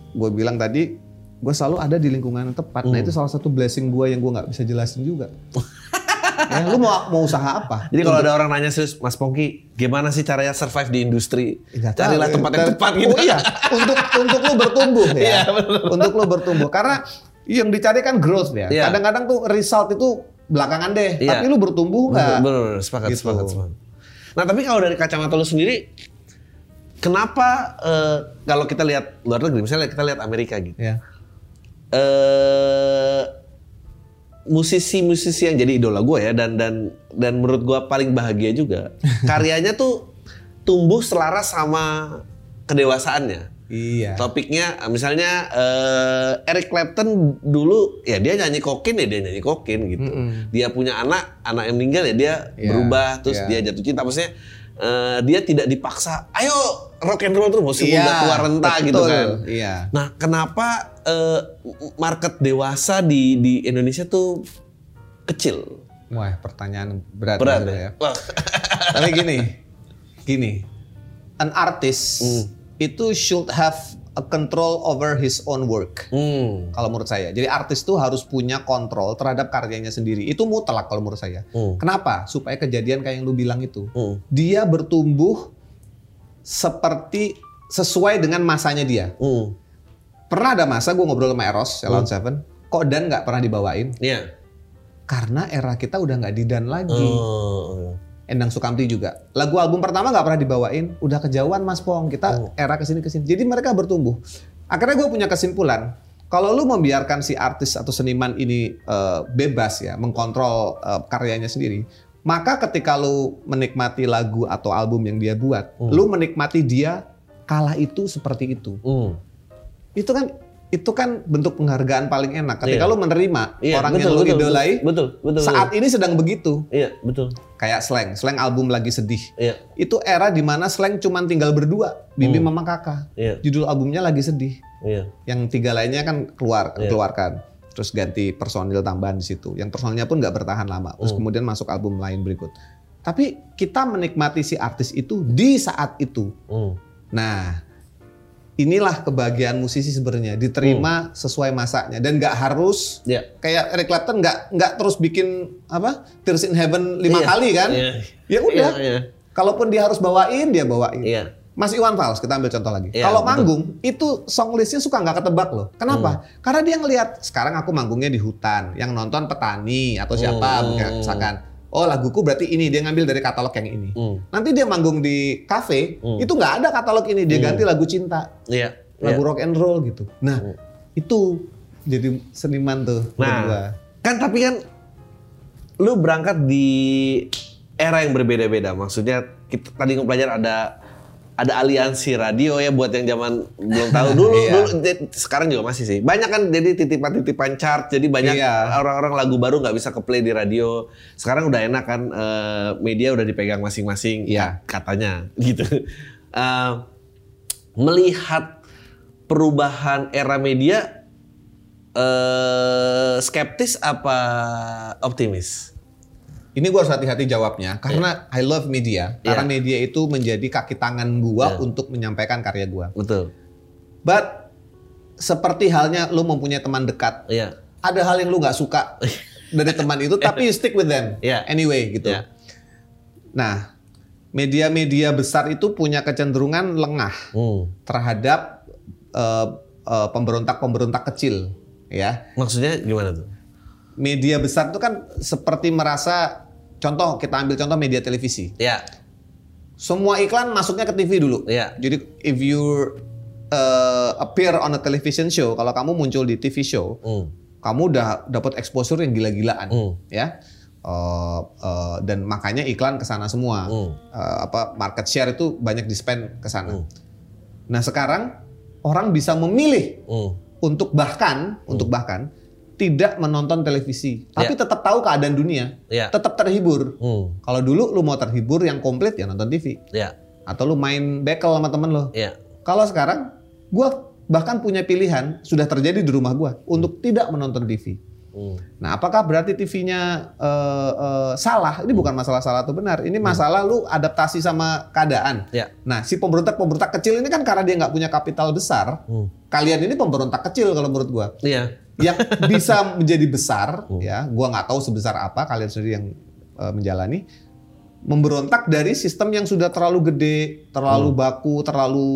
gue bilang tadi gue selalu ada di lingkungan yang tepat. Nah Hmm. itu salah satu blessing gue yang gue nggak bisa jelasin juga. ya, lu mau mau usaha apa? Jadi kalau ada orang nanya serius, Mas Pongki, gimana sih caranya survive di industri? Nggak tahu. Carilah tempat yang tepat gitu. Oh iya, untuk untuk lu bertumbuh ya. Iya, untuk lu bertumbuh karena yang dicari kan growth ya. Iya. Kadang-kadang tuh result itu belakangan deh, Iya. tapi lu bertumbuh nggak? Bener, bener, sepakat, Gitu. sepakat, sepakat. Nah tapi kalau dari kacamata lu sendiri, kenapa eh, kalau kita lihat luar negeri, misalnya kita lihat Amerika gitu, Ya. Eh musisi-musisi yang jadi idola gue ya dan dan dan menurut gue paling bahagia juga karyanya tuh tumbuh selaras sama kedewasaannya. Iya. Topiknya misalnya eh, Eric Clapton dulu ya dia nyanyi kokin ya dia nyanyi kokin gitu. Dia punya anak, anak yang meninggal ya dia Iya, berubah terus iya. dia jatuh cinta. Maksudnya eh, dia tidak dipaksa, ayo rock and roll terus meskipun Iya, udah keluar rentah gitu betul. kan. Iya. Nah, kenapa eh, market dewasa di di Indonesia tuh kecil? Wah, pertanyaan berat, Berat gitu ya. Wah. Tapi gini, gini, an artist Hmm. itu should have a control over his own work. Hmm. Kalau menurut saya, jadi artis tuh harus punya kontrol terhadap karyanya sendiri. Itu mutlak kalau menurut saya. Hmm. Kenapa? Supaya kejadian kayak yang lu bilang itu, Hmm. dia bertumbuh seperti sesuai dengan masanya dia. Hmm. Pernah ada masa gue ngobrol sama Eros, Salon Seven, kok Dan nggak pernah dibawain? Iya. Karena era kita udah nggak di Dan lagi. Oh. Endang Sukamti juga. Lagu album pertama nggak pernah dibawain, udah kejauhan Mas Pong. Kita era ke sini ke sini. Jadi mereka bertumbuh. Akhirnya gue punya kesimpulan, kalau lu membiarkan si artis atau seniman ini eh, bebas ya, mengkontrol eh, karyanya sendiri, maka ketika lu menikmati lagu atau album yang dia buat, lu menikmati dia kala itu seperti itu. Hmm. Itu kan itu kan bentuk penghargaan paling enak ketika Iya. lu menerima Iya, orang betul, yang lu betul, idolai Betul, betul. saat ini sedang begitu. Iya, betul. Kayak slang, slang album lagi sedih Iya. itu era di mana slang cuman tinggal berdua, Bibi Hmm. Mama Kakak. Iya. Judul albumnya lagi sedih. Iya. Yang tiga lainnya kan keluar, Iya. keluarkan. Terus ganti personil tambahan di situ. Yang personilnya pun nggak bertahan lama. Terus Hmm. kemudian masuk album lain berikut. Tapi kita menikmati si artis itu di saat itu. Hmm. Nah, inilah kebahagiaan musisi sebenarnya diterima sesuai masanya dan nggak harus Iya. kayak Eric Clapton nggak nggak terus bikin apa Tears in Heaven lima Iya. kali kan? Iya. Ya udah. Iya, iya. Kalaupun dia harus bawain, dia bawain. Iya. Mas Iwan Fals, kita ambil contoh lagi. Iya, Kalau manggung, itu song listnya suka nggak ketebak loh. Kenapa? Hmm. Karena dia ngelihat sekarang aku manggungnya di hutan, yang nonton petani atau siapa, Hmm. misalkan. Oh laguku berarti ini dia ngambil dari katalog yang ini. Hmm. Nanti dia manggung di kafe, Hmm. itu nggak ada katalog ini, dia ganti lagu cinta, Iya. lagu Iya. rock and roll gitu. Nah Hmm. itu jadi seniman tuh. gua. Nah, kan tapi kan lu berangkat di era yang berbeda-beda. Maksudnya kita tadi belajar ada ada aliansi radio ya buat yang zaman belum tahu dulu Iya. dulu sekarang juga masih sih. Banyak kan jadi titipan-titipan chart. Jadi banyak Iya. orang-orang lagu baru nggak bisa ke play di radio. Sekarang udah enak kan eh, media udah dipegang masing-masing Iya. katanya gitu. Eh, melihat perubahan era media eh skeptis apa optimis? Ini gua harus hati-hati jawabnya karena I love media. Karena Iya. media itu menjadi kaki tangan gua Iya. untuk menyampaikan karya gua. Betul. But seperti halnya lu mempunyai teman dekat, Iya. ada hal yang lu nggak suka dari teman itu, tapi you stick with them Iya. anyway gitu. Iya. Nah, media-media besar itu punya kecenderungan lengah Hmm. terhadap eh, eh, pemberontak-pemberontak kecil, ya. Maksudnya gimana tuh? Media besar itu kan seperti merasa, contoh kita ambil contoh media televisi. Ya. Semua iklan masuknya ke TV dulu. Iya. Jadi if you uh, appear on a television show, kalau kamu muncul di TV show, Hmm. kamu udah dapat exposure yang gila-gilaan, Hmm. ya. Uh, uh, dan makanya iklan ke sana semua. Hmm. Uh, apa market share itu banyak di spend ke sana. Hmm. Nah, sekarang orang bisa memilih Hmm. untuk bahkan untuk bahkan tidak menonton televisi, tapi Ya. tetap tahu keadaan dunia, Ya. tetap terhibur. Hmm. Kalau dulu lu mau terhibur yang komplit ya nonton TV Ya. atau lu main bekel sama temen lo. Ya. Kalau sekarang, gua bahkan punya pilihan sudah terjadi di rumah gua untuk tidak menonton TV. Hmm. Nah, apakah berarti TV-nya eh, eh, salah? Ini bukan masalah salah atau benar. Ini masalah lu adaptasi sama keadaan. Ya. Nah, si pemberontak-pemberontak kecil ini kan karena dia nggak punya kapital besar. Hmm. Kalian ini pemberontak kecil kalau menurut gua. Iya. Yang bisa menjadi besar, ya, gua nggak tahu sebesar apa kalian sendiri yang eh, menjalani. Memberontak dari sistem yang sudah terlalu gede, terlalu baku, terlalu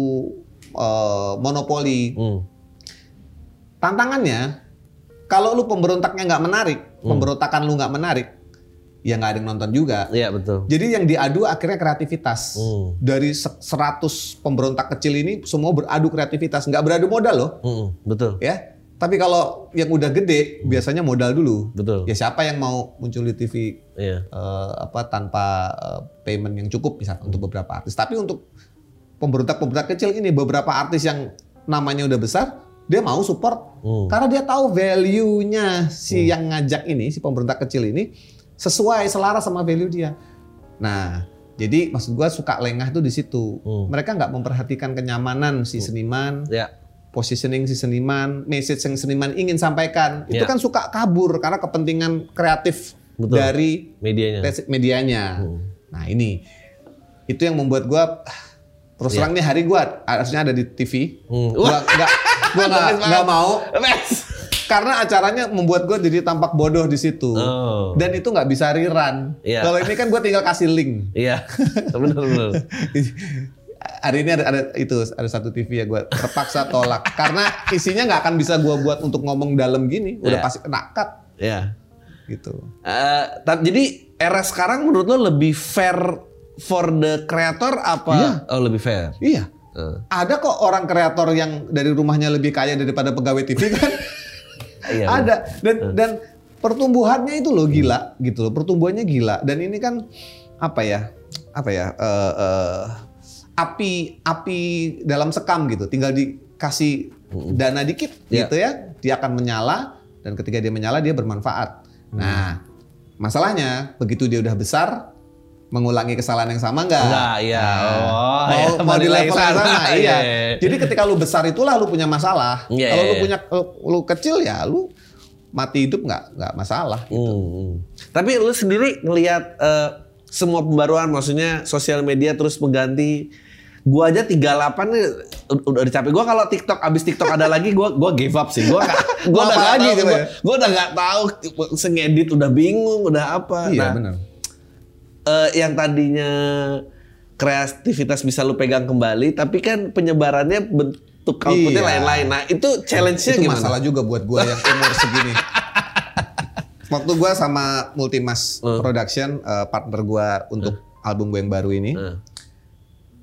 eh, monopoli. Hmm. Tantangannya, kalau lu pemberontaknya nggak menarik, pemberontakan lu nggak menarik, ya nggak ada yang nonton juga. Iya betul. Jadi yang diadu akhirnya kreativitas. Hmm. Dari se- 100 pemberontak kecil ini semua beradu kreativitas, nggak beradu modal loh, Hmm. Betul. ya. Tapi kalau yang udah gede, biasanya modal dulu. Betul. Ya siapa yang mau muncul di TV Iya. eh, apa tanpa eh, payment yang cukup misalnya untuk beberapa artis. Tapi untuk pemberontak-pemberontak kecil ini beberapa artis yang namanya udah besar, dia mau support Hmm. karena dia tahu value-nya si yang ngajak ini, si pemerintah kecil ini sesuai selaras sama value dia. Nah, jadi maksud gua suka lengah tuh di situ. Hmm. Mereka nggak memperhatikan kenyamanan si seniman, Ya. Positioning si seniman, message yang seniman ingin sampaikan. Itu Ya. kan suka kabur karena kepentingan kreatif Betul. dari Medianya. medianya. Hmm. Nah ini itu yang membuat gua ah, terus Iya. terang nih hari gua harusnya ada di TV. Hmm. Gua nggak gua nggak mau karena acaranya membuat gua jadi tampak bodoh di situ. Oh. Dan itu nggak bisa rerun. Iya. Kalau ini kan gua tinggal kasih link. Iya. Benar benar. Hari ini ada, ada itu ada satu TV ya gua terpaksa tolak karena isinya nggak akan bisa gua buat untuk ngomong dalam gini. Udah Iya. pasti kena cut Iya. gitu. Tapi jadi era sekarang menurut lo lebih fair for the creator apa? Iya. Oh lebih fair. Iya. Eh. Ada kok orang kreator yang dari rumahnya lebih kaya daripada pegawai TV kan? Iya. Ada dan dan pertumbuhannya itu loh gila gitu loh. Pertumbuhannya gila dan ini kan apa ya? Apa ya? eh, eh, api api dalam sekam gitu. Tinggal dikasih dana dikit Iya. gitu ya, dia akan menyala dan ketika dia menyala dia bermanfaat. Nah, masalahnya begitu dia udah besar mengulangi kesalahan yang sama nggak? Enggak, iya. Nah, Oh, mau, iya, mau di level yang sana. sama, Iya, iya. iya. Jadi ketika lu besar itulah lu punya masalah. Iya, Kalau iya, lu iya. punya lu kecil ya lu mati hidup nggak nggak masalah. Hmm, hmm. Tapi lu sendiri ngelihat eh, semua pembaruan, maksudnya sosial media terus mengganti. Gua aja 38 nih udah, udah capek. Gua kalau TikTok abis TikTok ada lagi, gua gua give up sih. Gua gak, gua Mau udah apa gak lagi tahu, gitu gua, ya? gua udah nggak tahu sengedit udah bingung, udah apa. Iya Nah, benar. eh, yang tadinya kreativitas bisa lu pegang kembali, tapi kan penyebarannya bentuk outputnya Iya. lain-lain. Nah itu challenge-nya Itu gimana? masalah juga buat gua yang umur segini. Waktu gua sama Multimas Hmm. Production eh, partner gua untuk album gue yang baru ini, Eh,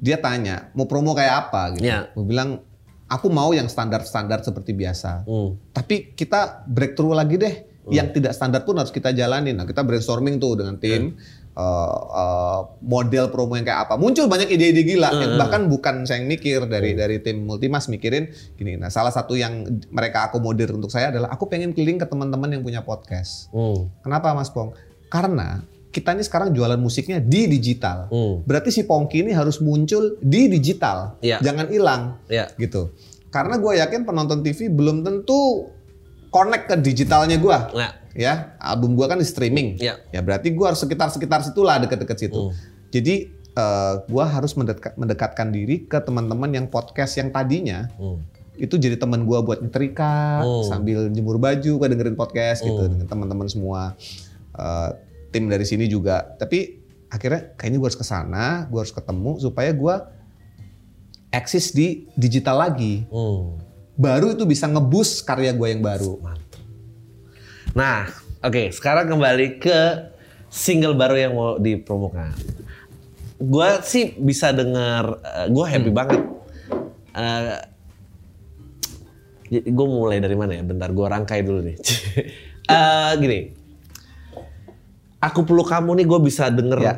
dia tanya mau promo kayak apa gitu. Iya. Gue bilang aku mau yang standar-standar seperti biasa. hmm. Tapi kita breakthrough lagi deh. Yang tidak standar pun harus kita jalanin. Nah, kita brainstorming tuh dengan tim eh, eh, model promo yang kayak apa. Muncul banyak ide-ide gila. yang bahkan bukan saya yang mikir dari dari tim Multimas mikirin gini. Nah, salah satu yang mereka akomodir untuk saya adalah aku pengen keliling ke teman-teman yang punya podcast. Hmm. Kenapa Mas Pong? Karena kita ini sekarang jualan musiknya di digital. Hmm. Berarti si Pongki ini harus muncul di digital. Iya. Jangan hilang Ya. gitu. Karena gue yakin penonton TV belum tentu connect ke digitalnya gue. Nah, Ya, album gue kan di streaming. Iya. Ya berarti gue harus sekitar-sekitar situlah deket-deket situ. Hmm. Jadi eh, gue harus mendekat- mendekatkan diri ke teman-teman yang podcast yang tadinya hmm. itu jadi teman gue buat nyetrika Hmm. sambil jemur baju gue dengerin podcast gitu Hmm. dengan teman-teman semua Eh, tim dari sini juga tapi akhirnya kayaknya gue harus ke sana gue harus ketemu supaya gue eksis di digital lagi Hmm. baru itu bisa ngebus karya gue yang baru Nah, oke, sekarang kembali ke single baru yang mau dipromokan. Gua sih bisa dengar, gue happy banget. gue mulai dari mana ya? Bentar, gue rangkai dulu nih. Eh, gini, aku peluk kamu nih, gue bisa denger Ya.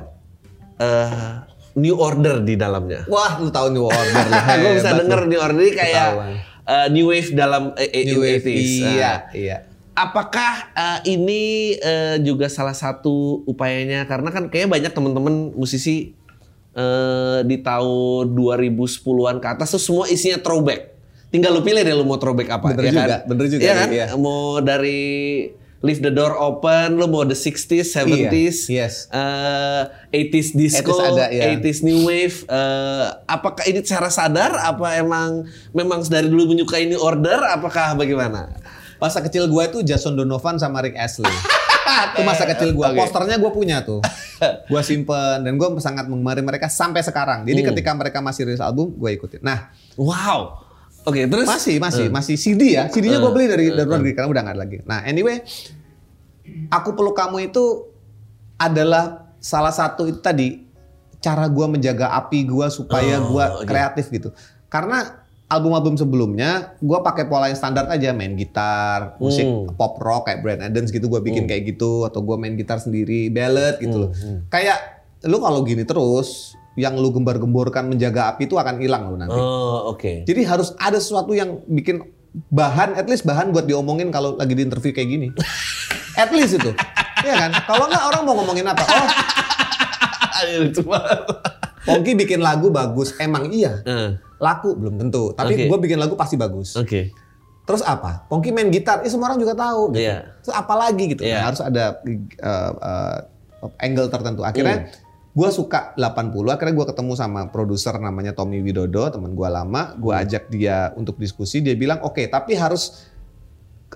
eh, New Order di dalamnya. wah lu tahu nih order gue bisa denger. New Order ini kayak eh, New Wave dalam eh, New Wave, 80s. iya Nah, iya Apakah eh, ini eh, juga salah satu upayanya karena kan kayaknya banyak teman-teman musisi eh, di tahun 2010-an ke atas tuh semua isinya throwback. Tinggal lu pilih deh lu mau throwback apa Bener ya juga, kan? bener juga, Iya kan? iya. Mau dari Leave the Door Open, lu mau the 60s, 70s, Iya, yes. eh, 80s disco, 80s ada, iya. 80s new wave. eh, apakah ini secara sadar? Apa emang memang dari dulu menyukai ini order? Apakah bagaimana? masa kecil gue itu Jason Donovan sama Rick Astley itu masa kecil gue Oke. posternya gue punya tuh gue simpen dan gue sangat mengemari mereka sampai sekarang jadi Hmm. ketika mereka masih rilis album gue ikutin nah Wow. Oke, terus masih masih masih CD ya CD-nya gue Hmm. beli dari dari luar negeri karena udah nggak ada lagi nah anyway aku peluk kamu itu adalah salah satu itu tadi cara gue menjaga api gue supaya Oh, gue oke. kreatif gitu karena album-album sebelumnya gue pakai pola yang standar aja main gitar musik Hmm. pop rock kayak Brand Adams gitu gue bikin kayak gitu atau gue main gitar sendiri ballad gitu loh Hmm, kayak lu kalau gini terus yang lu gembar-gemborkan menjaga api itu akan hilang lo nanti. Oh, oke. Jadi harus ada sesuatu yang bikin bahan, at least bahan buat diomongin kalau lagi di interview kayak gini. at least itu. Iya kan? Kalau nggak orang mau ngomongin apa? Oh, Pongki bikin lagu bagus. Emang iya. Eh, Laku belum tentu. Tapi Oke. gue bikin lagu pasti bagus. Oke. Terus apa? Pongki main gitar, eh, semua orang juga tahu. Gitu. Iya. Terus apa lagi gitu? Iya. Nah, harus ada uh, uh, angle tertentu. Akhirnya Hmm. gue suka 80. Akhirnya gue ketemu sama produser namanya Tommy Widodo, teman gue lama. Gue Hmm. ajak dia untuk diskusi. Dia bilang, oke, tapi harus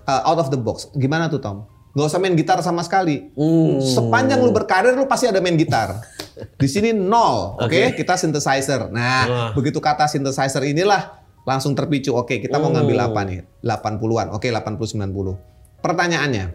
uh, out of the box. Gimana tuh Tom? Gak usah main gitar sama sekali. Hmm. Sepanjang lu berkarir lu pasti ada main gitar. Di sini nol, oke? Kita synthesizer. Nah, Wah. begitu kata synthesizer inilah langsung terpicu. Oke, kita mau ngambil Hmm. apa nih? 80-an. Oke, 80 90. Pertanyaannya,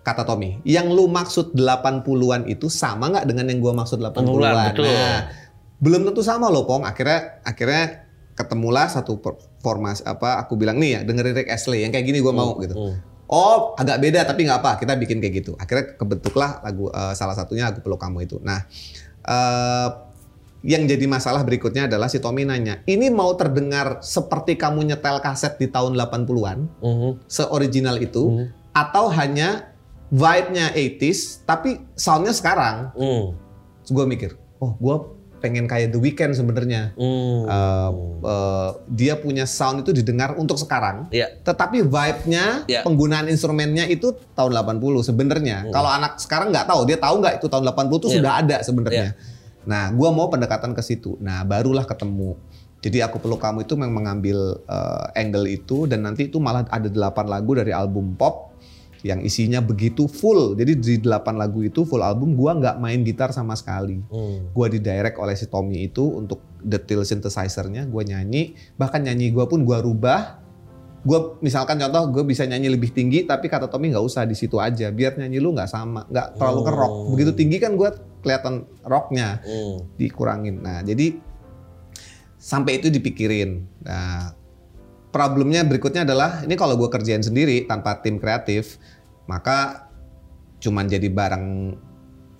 kata Tommy, yang lu maksud 80-an itu sama nggak dengan yang gua maksud 80-an? betul. Nah, belum tentu sama loh, Pong. Akhirnya akhirnya ketemulah satu formasi apa aku bilang nih ya dengerin Rick Astley yang kayak gini gua mau gitu. Hmm. Oh, agak beda tapi nggak apa, kita bikin kayak gitu. Akhirnya kebentuklah lagu eh, salah satunya lagu peluk kamu itu. Nah, eh, yang jadi masalah berikutnya adalah si Tommy nanya, ini mau terdengar seperti kamu nyetel kaset di tahun 80-an, Mhm. seoriginal itu, Hmm. atau hanya vibe-nya 80s, tapi soundnya sekarang. Hmm. Terus gue mikir, oh gue pengen kayak The Weeknd sebenarnya. Hmm. Eh, eh, dia punya sound itu didengar untuk sekarang. Iya. Tetapi vibe-nya, Ya. penggunaan instrumennya itu tahun 80 sebenarnya. Hmm. Kalau anak sekarang nggak tahu, dia tahu nggak itu tahun 80 itu Ya. sudah ada sebenarnya. Nah, gua mau pendekatan ke situ. Nah, barulah ketemu. Jadi aku peluk kamu itu memang mengambil eh, angle itu dan nanti itu malah ada 8 lagu dari album pop yang isinya begitu full. Jadi di 8 lagu itu full album gua nggak main gitar sama sekali Hmm. gue didirect oleh si Tommy itu untuk detail synthesizer-nya gue nyanyi bahkan nyanyi gue pun gue rubah gue misalkan contoh gue bisa nyanyi lebih tinggi tapi kata Tommy nggak usah di situ aja biar nyanyi lu nggak sama nggak terlalu ke rock Oh. begitu tinggi kan gue kelihatan rocknya Hmm. dikurangin nah jadi sampai itu dipikirin nah problemnya berikutnya adalah ini kalau gue kerjain sendiri tanpa tim kreatif maka cuman jadi barang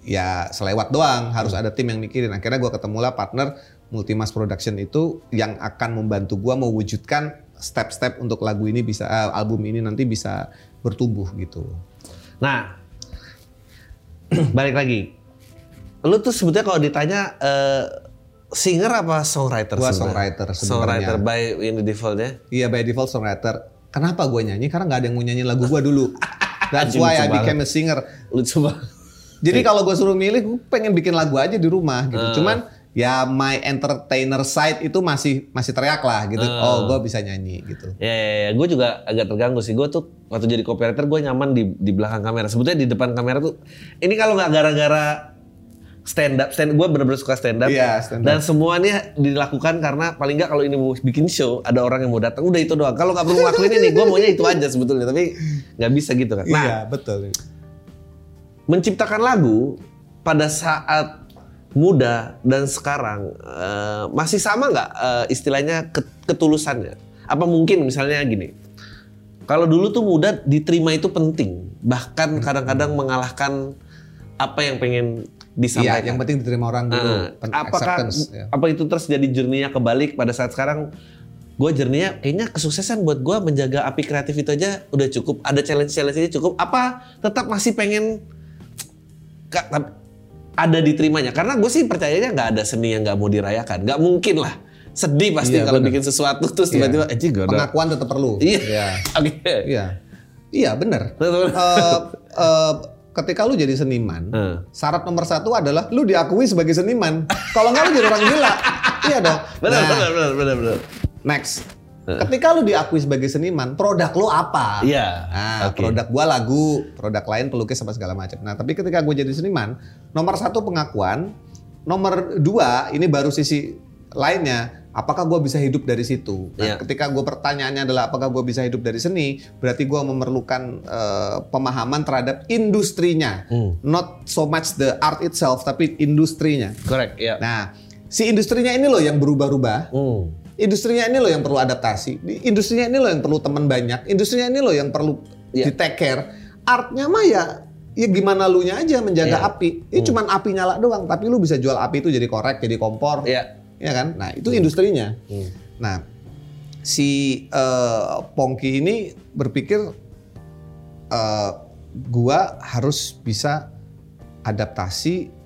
ya selewat doang harus ada tim yang mikirin akhirnya gue ketemulah partner Multimas Production itu yang akan membantu gue mewujudkan step-step untuk lagu ini bisa eh, album ini nanti bisa bertumbuh gitu Nah, balik lagi. Lu tuh sebetulnya kalau ditanya eh, singer apa songwriter? Gua songwriter sebenarnya. Songwriter by default ya. iya by default songwriter kenapa gue nyanyi karena nggak ada yang mau nyanyi lagu gue dulu that's why I lucu became a singer Lu coba. Jadi kalau gue suruh milih, gue pengen bikin lagu aja di rumah gitu. Ah. Cuman ya my entertainer side itu masih masih teriak lah gitu. Ah. Oh gue bisa nyanyi gitu. Ya, ya, ya. gue juga agak terganggu sih. Gue tuh waktu jadi copywriter gue nyaman di di belakang kamera. Sebetulnya di depan kamera tuh ini kalau nggak gara-gara stand up, stand gue bener-bener suka stand up. Iya, stand up. Dan semuanya dilakukan karena paling nggak kalau ini mau bikin show ada orang yang mau datang udah itu doang. Kalau nggak perlu ngelakuin ini, gue maunya itu aja sebetulnya. Tapi nggak bisa gitu kan. Nah, iya betul. menciptakan lagu pada saat muda dan sekarang eh, masih sama nggak eh, istilahnya ket- ketulusannya? Apa mungkin misalnya gini? Kalau dulu tuh muda diterima itu penting, bahkan kadang-kadang mengalahkan apa yang pengen Iya, disampaikan. yang penting diterima orang dulu. Pen- apakah ya. apa itu terus jadi journey-nya kebalik pada saat sekarang gue journey-nya kayaknya kesuksesan buat gue menjaga api kreatif itu aja udah cukup ada challenge challenge ini cukup apa tetap masih pengen ada diterimanya karena gue sih percayanya nggak ada seni yang nggak mau dirayakan nggak mungkin lah sedih pasti Iya, kalau bener. bikin sesuatu terus Iya. tiba-tiba gak ada Pengakuan tetap perlu. iya Iya. oke Iya. Iya benar. Eh, eh, ketika lu jadi seniman, Hmm. syarat nomor satu adalah lu diakui sebagai seniman. Kalau nggak lu jadi orang gila. iya dong. benar Nah, benar benar benar benar Next. Ketika lu diakui sebagai seniman, produk lu apa? iya Nah, oke. produk gua lagu, produk lain pelukis apa segala macam. Nah, tapi ketika gue jadi seniman, nomor satu pengakuan, nomor dua ini baru sisi lainnya. Apakah gue bisa hidup dari situ? Nah, Iya. ketika gue pertanyaannya adalah apakah gue bisa hidup dari seni, berarti gue memerlukan eh, pemahaman terhadap industrinya, Hmm. not so much the art itself, tapi industrinya. correct ya Nah, si industrinya ini loh yang berubah-ubah. Hmm. Industrinya ini loh yang perlu adaptasi. Di- Industrinya ini loh yang perlu teman banyak. Industrinya ini loh yang perlu Iya. di take care. Artnya mah ya ya gimana lu nya aja menjaga Iya. api. Ini cuman api nyala doang, tapi lu bisa jual api itu jadi korek, jadi kompor. Iya. Ya kan? Nah, itu industrinya. Hmm. Nah, si eh, Pongki ini berpikir eh, gua harus bisa adaptasi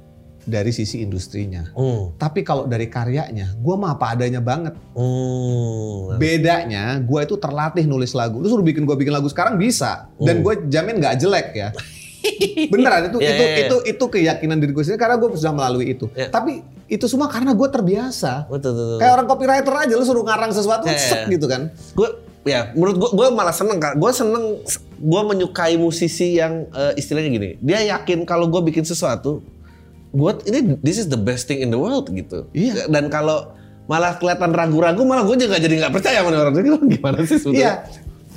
dari sisi industrinya. Hmm. Tapi kalau dari karyanya, gua mah apa adanya banget. Hmm. Bedanya, gua itu terlatih nulis lagu. Lu suruh bikin gua bikin lagu sekarang bisa, dan gue jamin nggak jelek ya. Beneran itu Iya, itu iya, iya. itu itu keyakinan diri gue sendiri karena gue sudah melalui itu. Iya. Tapi itu semua karena gue terbiasa. Betul, betul, betul. Kayak orang copywriter aja, lu suruh ngarang sesuatu, Iya, set iya. gitu kan. gue ya menurut gue gue malah seneng kan gue seneng gue menyukai musisi yang eh, istilahnya gini dia yakin kalau gue bikin sesuatu gue ini this is the best thing in the world gitu Iya. dan kalau malah kelihatan ragu-ragu malah gue juga jadi nggak percaya sama orang itu gimana sih sebetulnya Iya.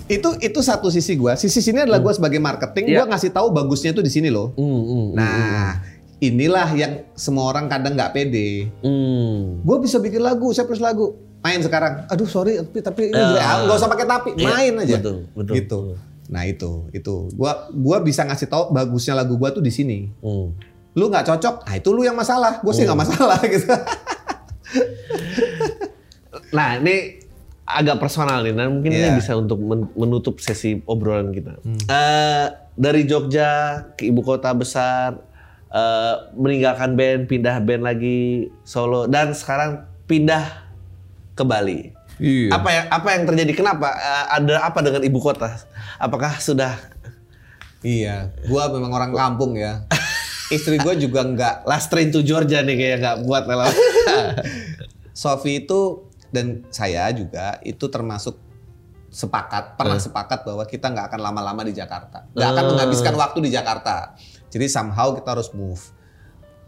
Itu itu satu sisi gua. Sisi sini adalah gua sebagai marketing, Iya. gua ngasih tahu bagusnya itu di sini loh. Hmm, hmm, Nah, inilah yang semua orang kadang nggak pede. hmm. Gue bisa bikin lagu, saya terus lagu. Main sekarang. Aduh sorry, tapi tapi ini jelek. Ah, nggak usah pakai tapi, Iya, main aja. betul, betul, Gitu. betul. Nah itu, itu. Gua gua bisa ngasih tahu bagusnya lagu gua tuh di sini. Hmm. Lu nggak cocok, nah itu lu yang masalah. Gue sih nggak masalah gitu. Nah ini agak personal nih, dan mungkin Iya. ini bisa untuk men- menutup sesi obrolan kita. Eh, dari Jogja ke ibu kota besar, eh, meninggalkan band, pindah band lagi Solo, dan sekarang pindah ke Bali. Iya. Apa yang apa yang terjadi? Kenapa? Eh, ada apa dengan ibu kota? Apakah sudah Iya, gua memang orang kampung ya. Istri gue juga nggak last train to Georgia nih kayak nggak buat lah. Sofi itu dan saya juga itu termasuk sepakat pernah sepakat bahwa kita nggak akan lama-lama di Jakarta, nggak akan menghabiskan waktu di Jakarta. Jadi somehow kita harus move.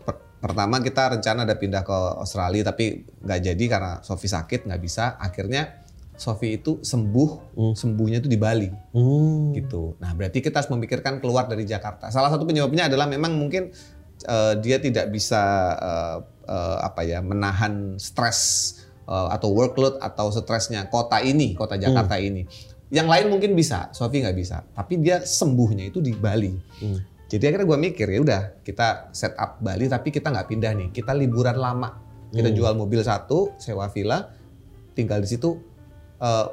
Per- Pertama kita rencana ada pindah ke Australia tapi nggak jadi karena Sofi sakit nggak bisa. Akhirnya Sofi itu sembuh, sembuhnya itu di Bali Hmm. gitu. Nah, berarti kita harus memikirkan keluar dari Jakarta. Salah satu penyebabnya adalah memang mungkin eh, dia tidak bisa eh, eh, apa ya menahan stres eh, atau workload atau stresnya kota ini, kota Jakarta ini. Yang lain mungkin bisa, Sofi nggak bisa. Tapi dia sembuhnya itu di Bali. Hmm. Jadi akhirnya gue mikir ya udah kita set up Bali tapi kita nggak pindah nih. Kita liburan lama. Kita jual mobil satu, sewa villa, tinggal di situ eh,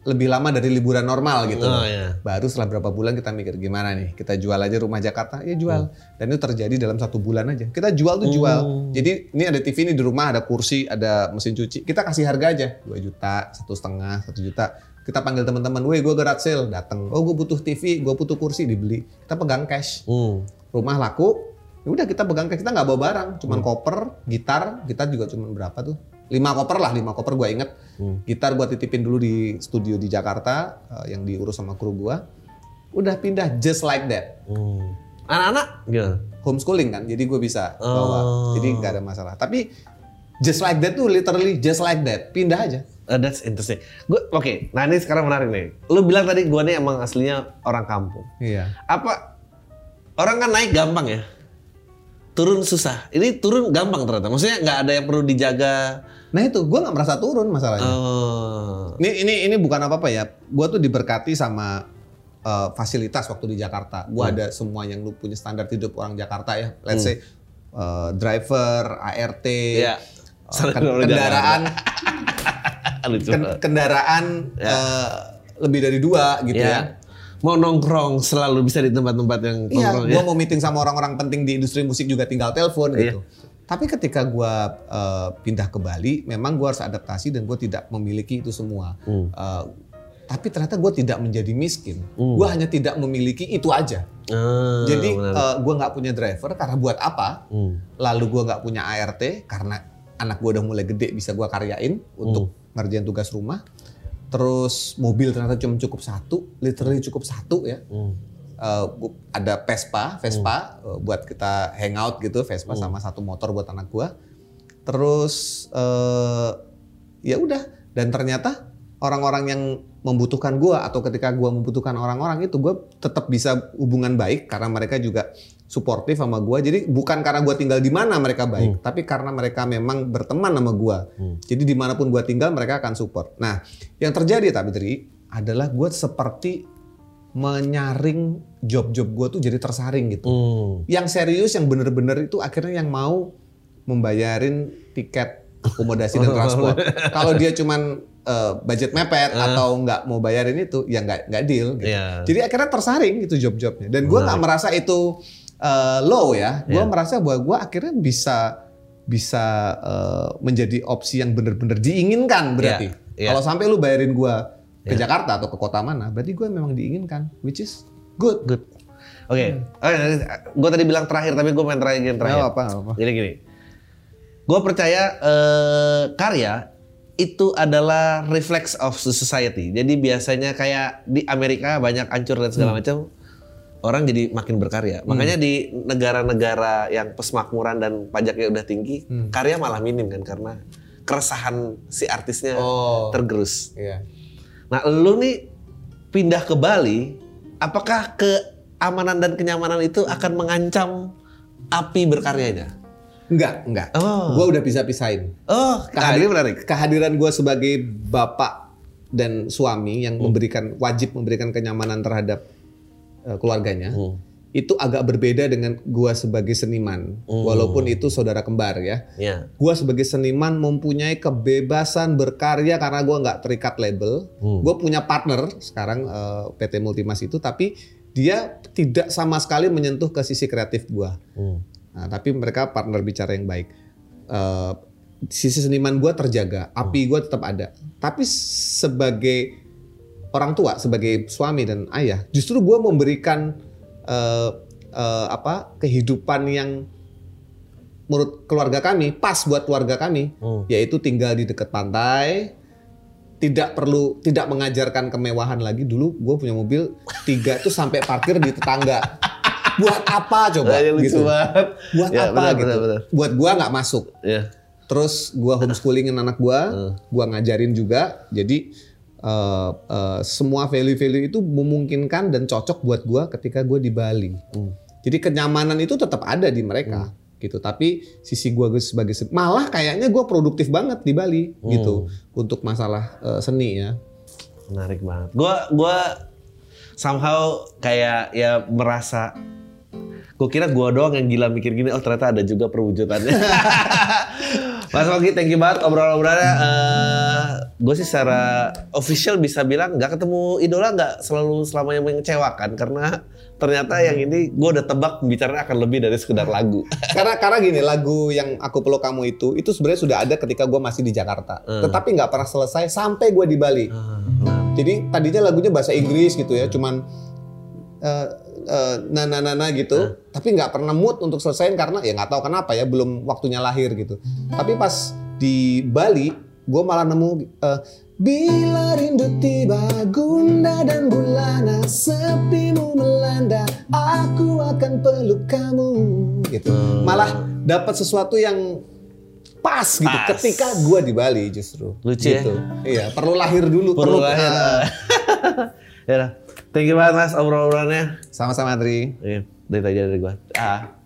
lebih lama dari liburan normal gitu. Oh, iya. Baru setelah berapa bulan kita mikir gimana nih, kita jual aja rumah Jakarta, ya jual. Dan itu terjadi dalam satu bulan aja. Kita jual tuh jual. Jadi ini ada TV ini di rumah, ada kursi, ada mesin cuci. Kita kasih harga aja, 2 juta, satu setengah, satu juta. Kita panggil teman-teman, weh gue garage sale, datang. Oh gue butuh TV, gue butuh kursi, dibeli. Kita pegang cash. Hmm. Rumah laku, ya udah kita pegang cash, kita nggak bawa barang. Cuman koper, gitar, gitar juga cuman berapa tuh? Lima koper lah, lima koper gue inget. Hmm. Gitar gue titipin dulu di studio di Jakarta eh, yang diurus sama kru gue. Udah pindah just like that. Hmm. Anak-anak gimana? Homeschooling kan, jadi gue bisa bawa. Oh. Jadi nggak ada masalah. Tapi just like that tuh literally just like that. Pindah aja. Uh, that's interesting. Gue oke. Nah ini sekarang menarik nih. Lu bilang tadi gue nih emang aslinya orang kampung. Iya. Apa orang kan naik gampang ya? Turun susah. Ini turun gampang ternyata. Maksudnya nggak ada yang perlu dijaga. Nah itu gue nggak merasa turun masalahnya. Oh. Ini ini ini bukan apa-apa ya. Gua tuh diberkati sama uh, fasilitas waktu di Jakarta. Gua ada semua yang lu punya standar hidup orang Jakarta ya. Let's say uh, driver, ART, Iya. uh, Standar orang kendaraan kendaraan uh, lebih dari dua gitu Ya. ya. Mau nongkrong selalu bisa di tempat-tempat yang Iya, nongkrong gua ya. mau meeting sama orang-orang penting di industri musik juga tinggal telepon Iya. gitu. Tapi ketika gua uh, pindah ke Bali, memang gua harus adaptasi dan gue tidak memiliki itu semua. Hmm. Uh, tapi ternyata gue tidak menjadi miskin. Hmm. Gue hanya tidak memiliki itu aja. Ah, Jadi uh, gue nggak punya driver karena buat apa? Hmm. Lalu gue nggak punya ART karena anak gue udah mulai gede bisa gue karyain untuk ngerjain tugas rumah. Terus mobil ternyata cuma cukup satu, literally cukup satu ya. Hmm. Uh, ada Vespa, Vespa uh, buat kita hangout gitu, Vespa sama satu motor buat anak gua. Terus uh, ya udah dan ternyata orang-orang yang membutuhkan gua atau ketika gua membutuhkan orang-orang itu gua tetap bisa hubungan baik karena mereka juga suportif sama gua. Jadi bukan karena gua tinggal di mana mereka baik, tapi karena mereka memang berteman sama gua. Jadi di mana pun gua tinggal mereka akan support. Nah, yang terjadi tapi Dri adalah gua seperti menyaring job-job gue tuh jadi tersaring gitu. Hmm. Yang serius, yang bener-bener itu akhirnya yang mau membayarin tiket akomodasi dan transport. Kalau dia cuman eh, budget mepet atau nggak mau bayarin itu, ya nggak nggak deal. Gitu. Iya. Jadi akhirnya tersaring itu job-jobnya. Dan gue nggak merasa itu eh, low ya. Gue Iya. merasa bahwa gue akhirnya bisa bisa eh, menjadi opsi yang bener-bener diinginkan berarti. Iya, iya. Kalau sampai lu bayarin gue ke Jakarta atau ke kota mana, berarti gue memang diinginkan, which is good. Good. Oke, gue tadi bilang terakhir tapi gue main terakhir Nggak terakhir. apa apa. Jadi gini, gue percaya eh, karya itu adalah reflex of the society. Jadi biasanya kayak di Amerika banyak hancur dan segala macam, orang jadi makin berkarya. Makanya di negara-negara yang pesmakmuran dan pajaknya udah tinggi, karya malah minim kan karena keresahan si artisnya Oh. tergerus. Iya. Nah, lu nih pindah ke Bali, apakah keamanan dan kenyamanan itu akan mengancam api berkaryanya? Enggak, enggak. Oh. Gue udah bisa pisahin. Oh, ini menarik. Kehadiran gue sebagai bapak dan suami yang Hmm. memberikan wajib memberikan kenyamanan terhadap eh, keluarganya, Hmm. itu agak berbeda dengan gue sebagai seniman, Hmm. walaupun itu saudara kembar ya. Ya. Gue sebagai seniman mempunyai kebebasan berkarya karena gue nggak terikat label. Hmm. Gue punya partner sekarang eh, PT Multimas itu, tapi dia tidak sama sekali menyentuh ke sisi kreatif gue. Hmm. Nah, tapi mereka partner bicara yang baik. Eh, sisi seniman gue terjaga, api gue tetap ada. Tapi sebagai orang tua, sebagai suami dan ayah, justru gue memberikan eh, eh, apa kehidupan yang menurut keluarga kami pas buat keluarga kami, Hmm. yaitu tinggal di dekat pantai. Tidak perlu, tidak mengajarkan kemewahan lagi. Dulu gue punya mobil tiga tuh sampai parkir di tetangga. Buat apa coba? Ah, lucu gitu banget. buat Ya, apa benar, gitu. benar, benar. Buat gua nggak masuk. Ya. Terus gua homeschoolingin anak gua, Hmm. gua ngajarin juga. Jadi eh, eh, semua value-value itu memungkinkan dan cocok buat gua ketika gua di Bali. Hmm. Jadi kenyamanan itu tetap ada di mereka gitu. Tapi sisi gua sebagai malah kayaknya gua produktif banget di Bali gitu untuk masalah eh, seni ya. Menarik banget. Gua gua somehow kayak ya merasa Gue kira gua doang yang gila mikir gini, oh ternyata ada juga perwujudannya. Mas Ogi, thank you banget obrolan-obrolannya. gue sih secara official bisa bilang nggak ketemu idola nggak selalu selamanya mengecewakan karena ternyata yang ini gue udah tebak pembicaraan akan lebih dari sekedar lagu. karena karena gini lagu yang aku peluk kamu itu itu sebenarnya sudah ada ketika gue masih di Jakarta tetapi nggak pernah selesai sampai gue di Bali jadi tadinya lagunya bahasa Inggris gitu ya cuman eh eh, na na na na gitu tapi nggak pernah mood untuk selesaiin karena ya nggak tahu kenapa ya belum waktunya lahir gitu tapi pas di Bali gue malah nemu eh, Bila rindu tiba gunda dan bulana sepimu melanda aku akan peluk kamu gitu malah dapat sesuatu yang pas gitu Pas. ketika gua di Bali justru Lucu ya? gitu. iya perlu lahir dulu Perlu lahir. ah. ya udah. Thank you banget mas obrolan-obrolannya. sama-sama Adri Iya, dari tadi dari gue. Ah.